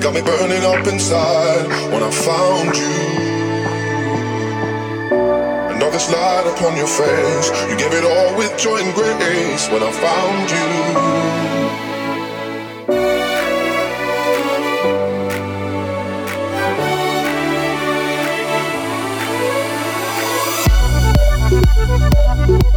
got me burning up inside when I found you. And all this light upon your face, you gave it all with joy and grace when I found you.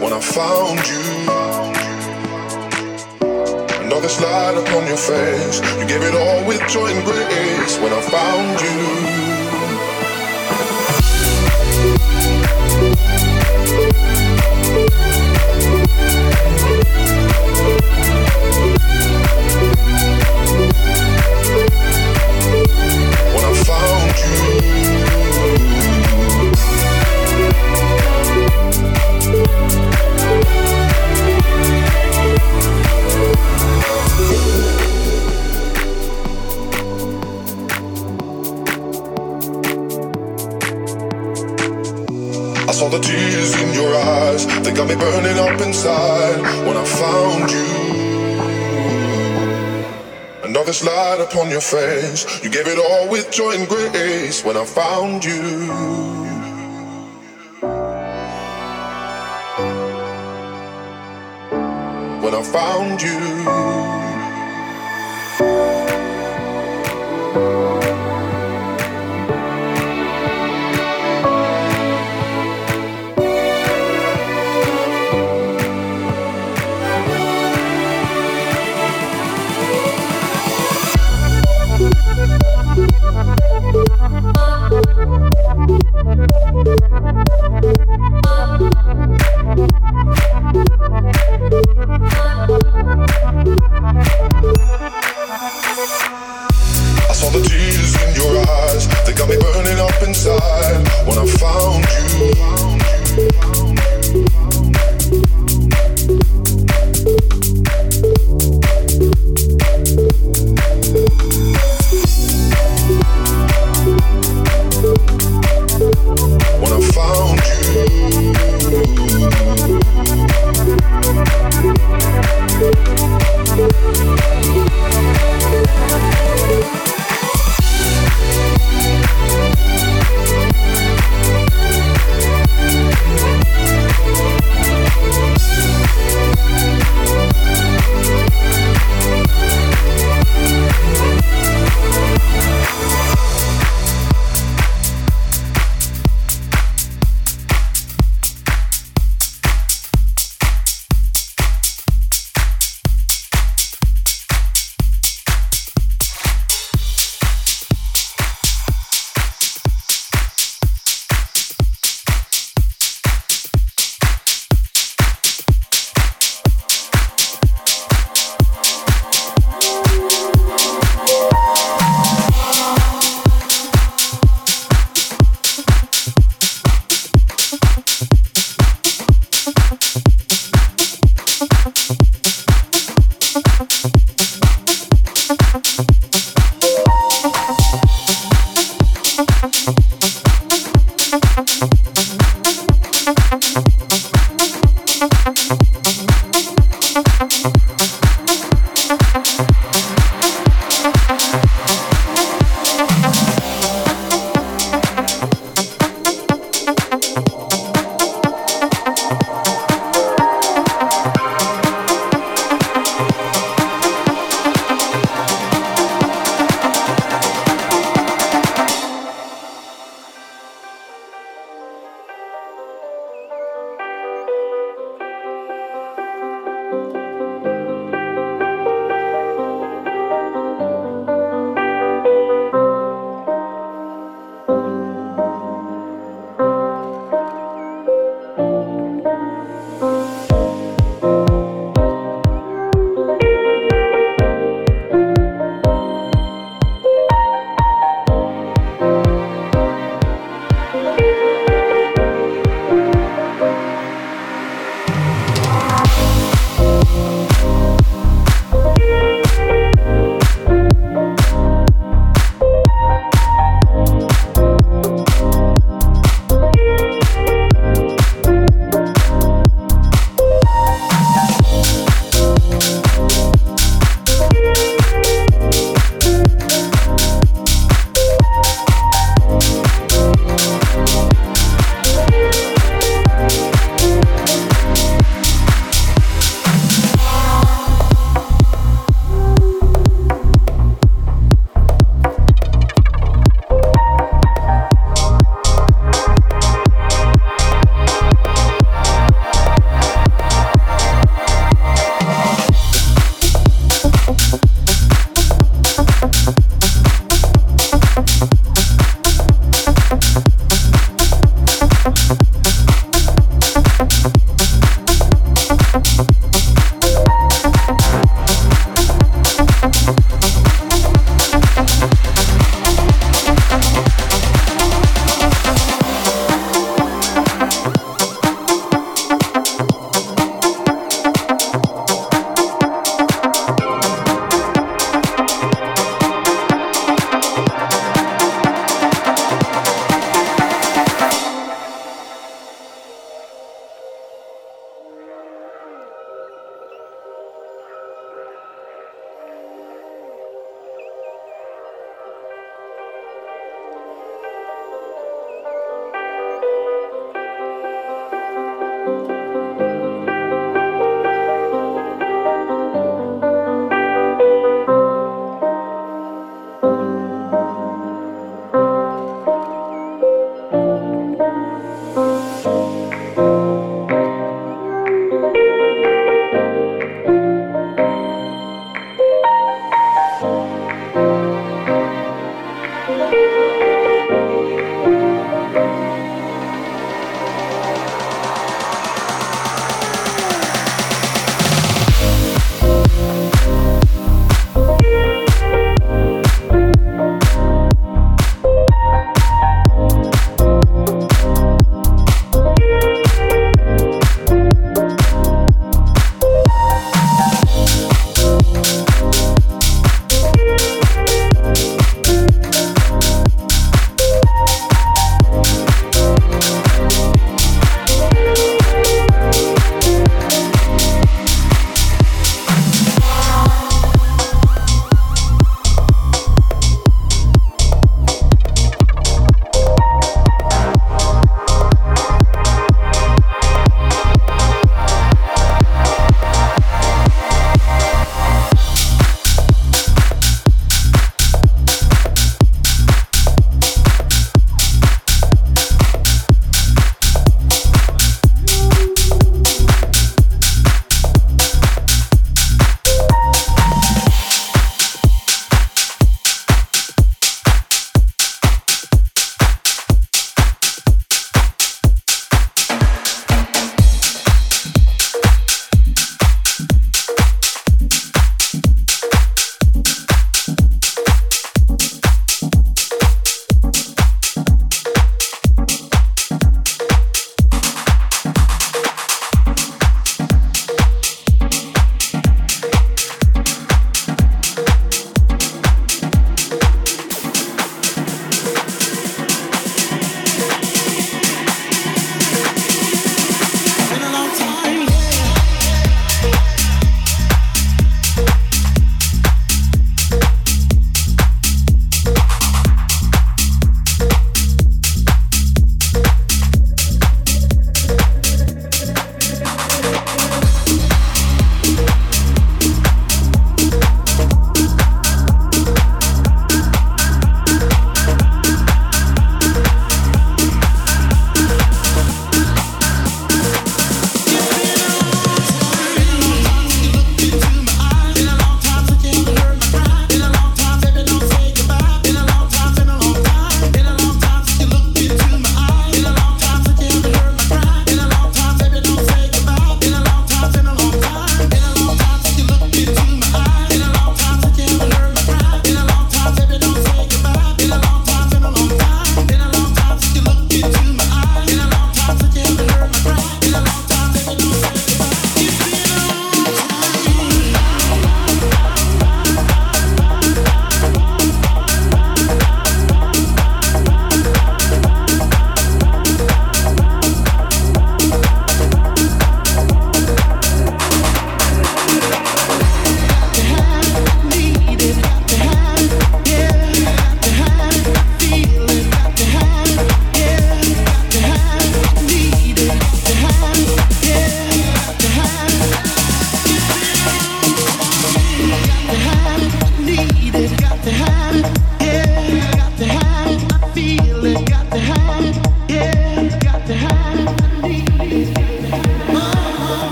when I found you. Another slide light upon your face. You gave it all with joy and grace when I found you. When I found you light upon your face. You gave it all with joy and grace when I found you. when I found you.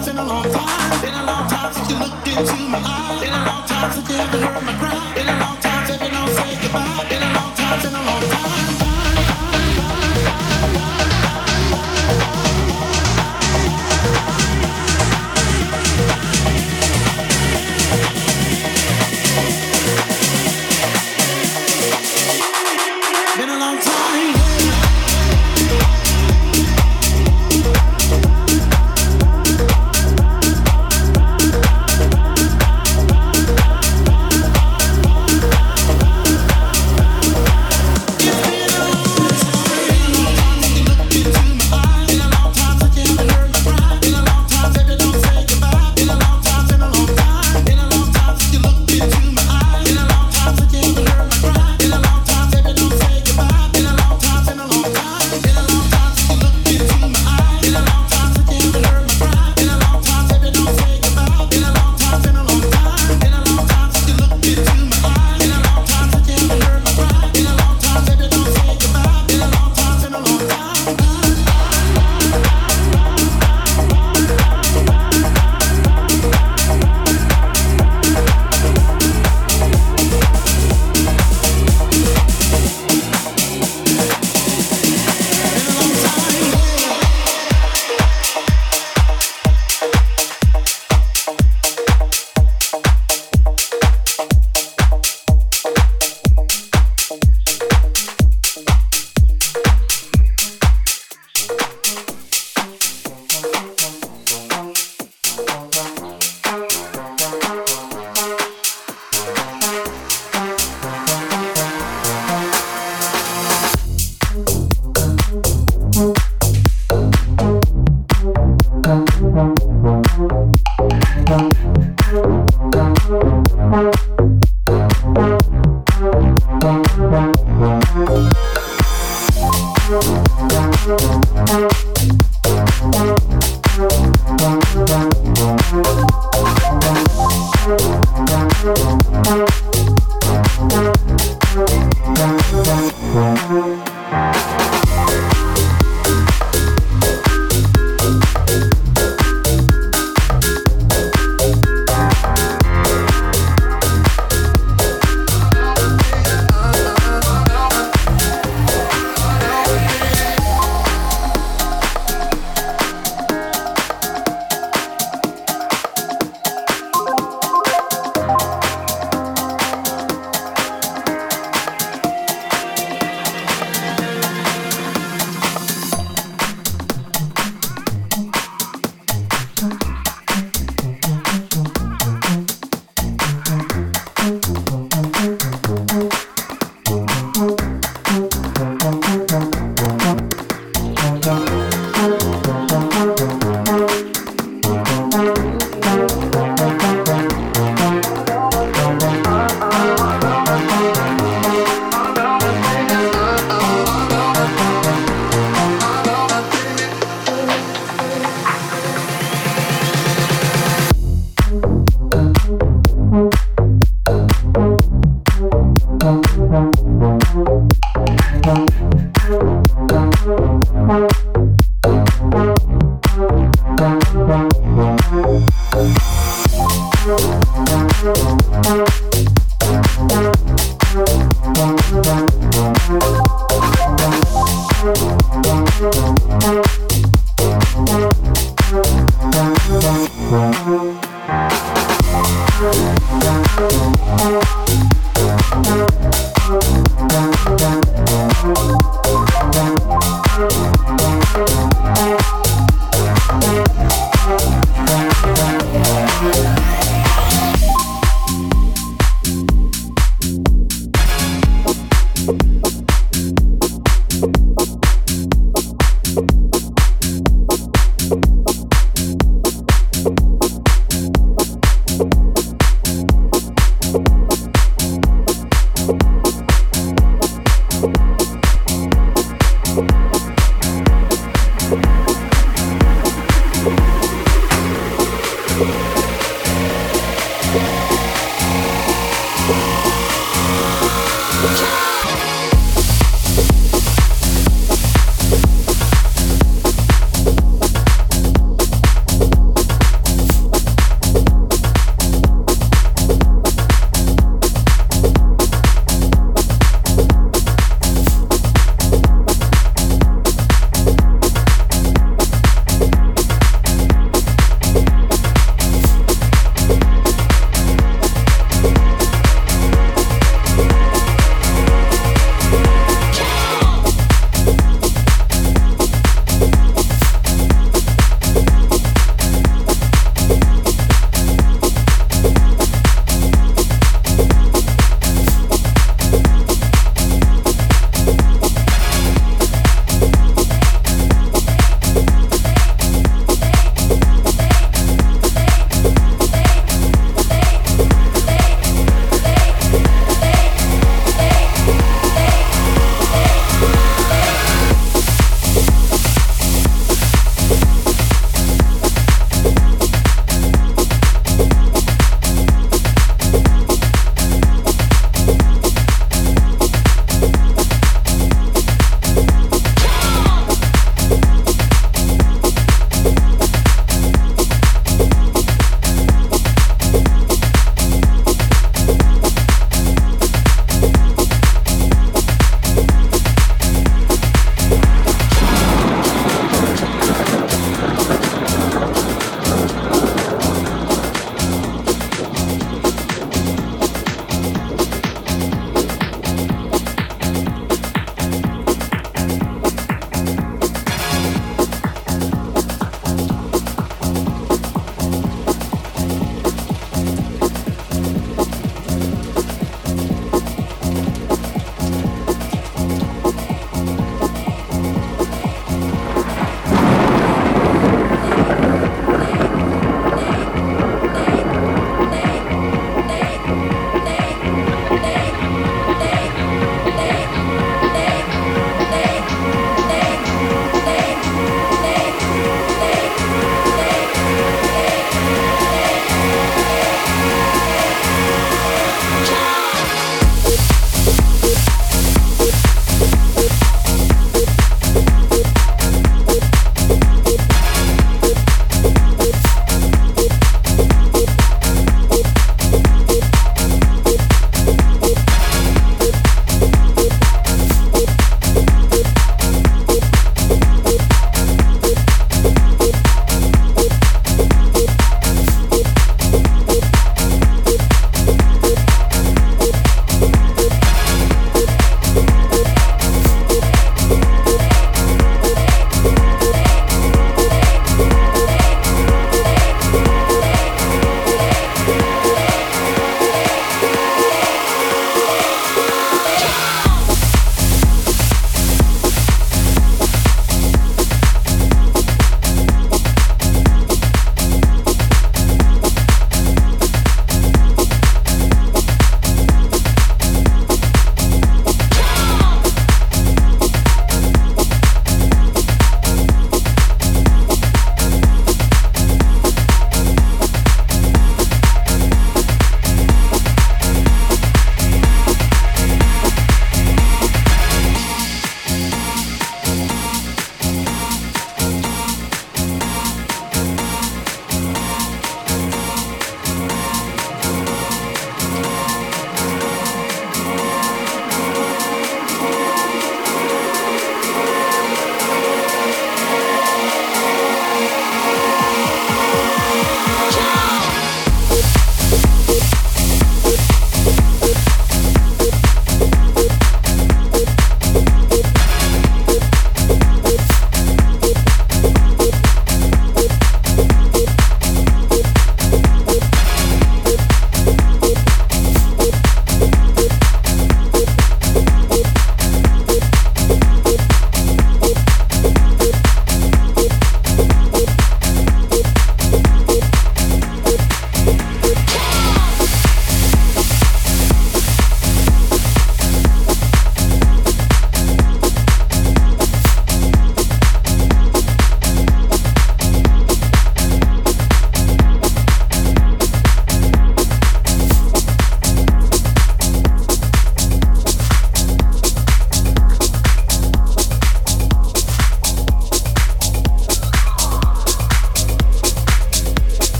time's been a long time, been a long time since you looked into my eyes, been a long time since you ever heard my cry.